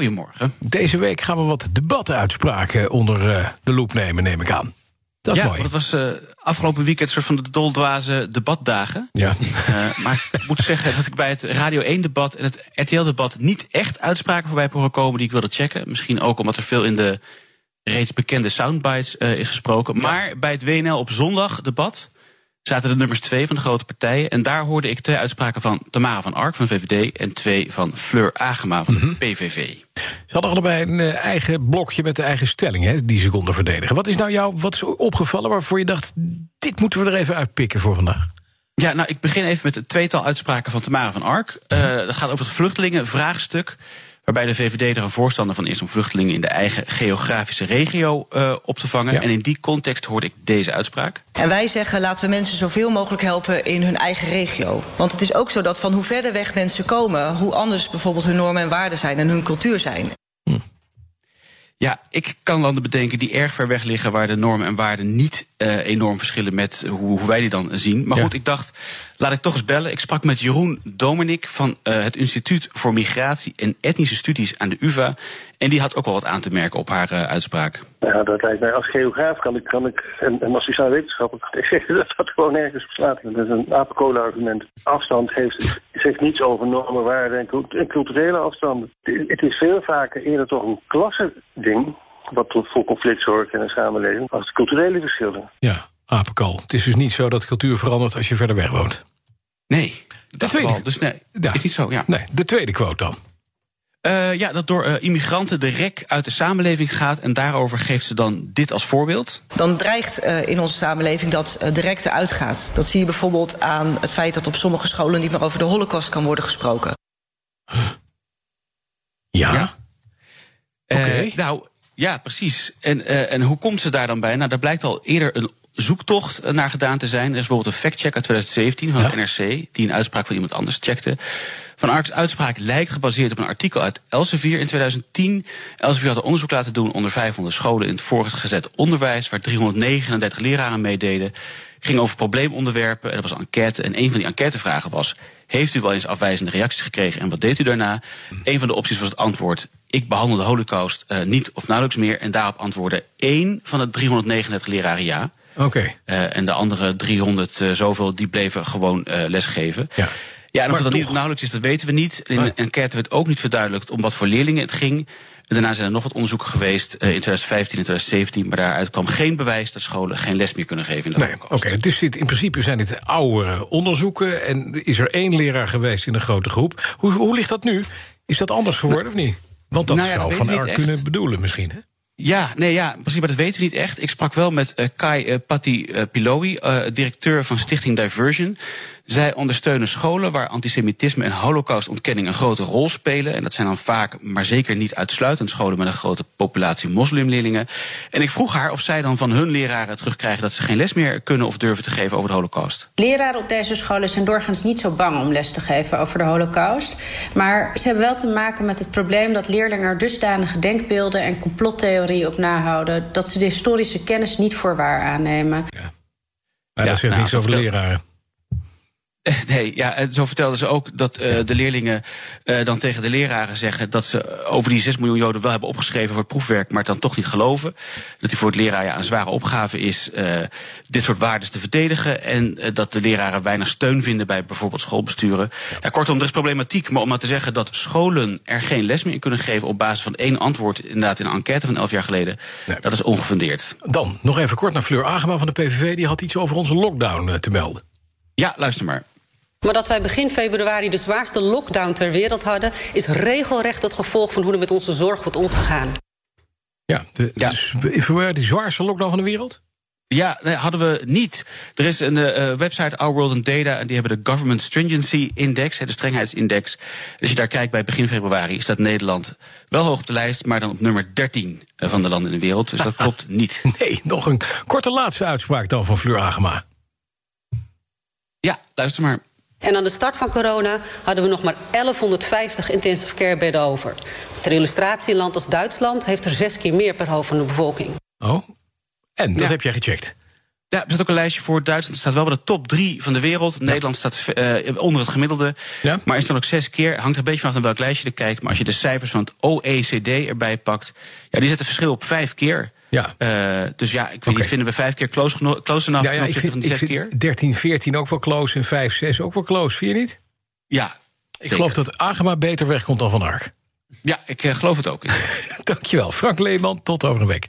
Goedemorgen. Deze week gaan we wat debattenuitspraken onder uh, de loep nemen, neem ik aan. Dat is ja, mooi. het was uh, afgelopen weekend een soort van de doldwaze debatdagen. Ja. Uh, maar ik moet zeggen dat ik bij het Radio 1-debat en het RTL-debat niet echt uitspraken voorbij heb horen komen die ik wilde checken. Misschien ook omdat er veel in de reeds bekende soundbites is gesproken. Ja. Maar bij het WNL op zondag debat zaten de nummers twee van de grote partijen. En daar hoorde ik twee uitspraken van Tamara van Ark van VVD... en twee van Fleur Agema van de mm -hmm. PVV. Ze hadden allebei een uh, eigen blokje met de eigen stelling hè, die ze konden verdedigen. Wat is nou jou wat is opgevallen waarvoor je dacht... dit moeten we er even uitpikken voor vandaag? Ja, nou, ik begin even met het tweetal uitspraken van Tamara van Ark. Uh, dat gaat over het vluchtelingenvraagstuk waarbij de VVD er een voorstander van is om vluchtelingen in de eigen geografische regio uh, op te vangen. Ja. En in die context hoorde ik deze uitspraak. En wij zeggen laten we mensen zoveel mogelijk helpen in hun eigen regio. Want het is ook zo dat van hoe verder weg mensen komen, hoe anders bijvoorbeeld hun normen en waarden zijn en hun cultuur zijn. Ja, ik kan landen bedenken die erg ver weg liggen... waar de normen en waarden niet uh, enorm verschillen met hoe, hoe, wij die dan zien. Maar ja. goed, ik dacht, laat ik toch eens bellen. Ik sprak met Jeroen Dominik van uh, het Instituut voor Migratie en Etnische Studies aan de UvA. En die had ook wel wat aan te merken op haar uh, uitspraak. Ja, dat lijkt mij als geograaf kan ik, kan ik en, en als sociaal wetenschapper, ik zeg dat dat gewoon nergens beslaat. Dat is een apenkolen argument. Afstand heeft, zegt niets over normen, waarden en culturele afstanden. Het is veel vaker eerder toch een klasse ding wat tot voor conflict zorgt in een samenleving, als de culturele verschillen. Ja, apenkool. Het is dus niet zo dat cultuur verandert als je verder weg woont. Nee, de tweede. Wel. Dus nee, ja. is niet zo, ja. Nee, de tweede quote dan. Uh, ja, dat door uh, immigranten de rek uit de samenleving gaat. En daarover geeft ze dan dit als voorbeeld. Dan dreigt uh, in onze samenleving dat de rek eruit gaat. Dat zie je bijvoorbeeld aan het feit dat op sommige scholen niet meer over de holocaust kan worden gesproken. Ja? ja? Oké. Okay. nou, ja, precies. En, en hoe komt ze daar dan bij? Nou, daar blijkt al eerder een zoektocht naar gedaan te zijn. Er is bijvoorbeeld een factcheck uit 2017 van ja. het NRC... die een uitspraak van iemand anders checkte. Van Arks uitspraak lijkt gebaseerd op een artikel uit Elsevier in 2010. Elsevier had een onderzoek laten doen onder 500 scholen... in het voortgezet onderwijs, waar 339 leraren meededen. Ging over probleemonderwerpen, en dat was een enquête. En een van die enquêtevragen was... heeft u wel eens afwijzende reacties gekregen en wat deed u daarna? Een van de opties was het antwoord... ik behandel de holocaust uh, niet of nauwelijks meer... en daarop antwoordde één van de 339 leraren ja... Oké. Okay. Uh, en de andere 300 uh, zoveel, die bleven gewoon lesgeven. Ja. Ja, en of dat niet nauwelijks is, dat weten we niet. In de enquête werd ook niet verduidelijkt om wat voor leerlingen het ging. En daarna zijn er nog wat onderzoeken geweest in 2015 en 2017... maar daaruit kwam geen bewijs dat scholen geen les meer kunnen geven in de nee, Oké, okay, dus dit, in principe zijn dit oude onderzoeken... en is er één leraar geweest in een grote groep. Hoe, hoe ligt dat nu? Is dat anders geworden nou, of niet? Want dat nou ja, zou dat Van Ark kunnen bedoelen misschien, hè? Ja, nee, ja, precies, maar dat weten we niet echt. Ik sprak wel met uh, Kai uh, Patti uh, Piloi, directeur van Stichting Diversion. Zij ondersteunen scholen waar antisemitisme en holocaustontkenning een grote rol spelen. En dat zijn dan vaak, maar zeker niet uitsluitend scholen met een grote populatie moslimleerlingen. En ik vroeg haar of zij dan van hun leraren terugkrijgen dat ze geen les meer kunnen of durven te geven over de holocaust. Leraren op deze scholen zijn doorgaans niet zo bang om les te geven over de holocaust. Maar ze hebben wel te maken met het probleem dat leerlingen er dusdanige denkbeelden en complottheorieën op nahouden dat ze de historische kennis niet voor waar aannemen. Ja. Maar dat zegt nou, niks over dat- leraren. Nee, ja, en zo vertelden ze ook dat uh, de leerlingen uh, dan tegen de leraren zeggen dat ze over die 6 miljoen Joden wel hebben opgeschreven voor het proefwerk, maar het dan toch niet geloven. Dat die voor het leraar ja, een zware opgave is uh, dit soort waarden te verdedigen. En dat de leraren weinig steun vinden bij bijvoorbeeld schoolbesturen. Ja. ja. kortom, er is problematiek. Maar om maar te zeggen dat scholen er geen les meer in kunnen geven op basis van één antwoord, inderdaad in een enquête van elf jaar geleden, Nee. dat is ongefundeerd. Dan nog even kort naar Fleur Agema van de PVV. Die had iets over onze lockdown eh, te melden. Ja, luister maar. Maar dat wij begin februari de zwaarste lockdown ter wereld hadden... is regelrecht het gevolg van hoe er met onze zorg wordt omgegaan. Ja, de, Ja. Dus in februari die zwaarste lockdown van de wereld? Ja, nee, hadden we niet. Er is een uh, website, Our World and Data, en die hebben de Government Stringency Index, de strengheidsindex. Als je daar kijkt bij begin februari, staat Nederland wel hoog op de lijst, maar dan op nummer 13 van de landen in de wereld. Dus dat klopt niet. Nee, nog een korte laatste uitspraak dan van Fleur Agema. Ja, luister maar. En aan de start van corona hadden we nog maar 1150 intensive care bedden over. Ter illustratie, een land als Duitsland heeft er zes keer meer per hoofd van de bevolking. Oh, en dat heb jij gecheckt? Ja, er staat ook een lijstje voor. Duitsland staat wel bij de top drie van de wereld. Nederland staat uh, onder het gemiddelde. Ja. Maar is dan ook zes keer. Hangt een beetje vanaf naar welk lijstje je kijkt. Maar als je de cijfers van het OECD erbij pakt. Ja, die zetten verschil op vijf keer. Ja. Uh, dus ja, ik weet niet, vinden we vijf keer close, close enough ja, ja, ik vind, van die zes keer? 13, 14 ook wel close en 5, 6 ook wel close. Vind je niet? Ja. Ik geloof dat Agema beter wegkomt dan Van Ark. Ja, ik uh, geloof het ook. Dankjewel. Frank Leeman, tot over een week.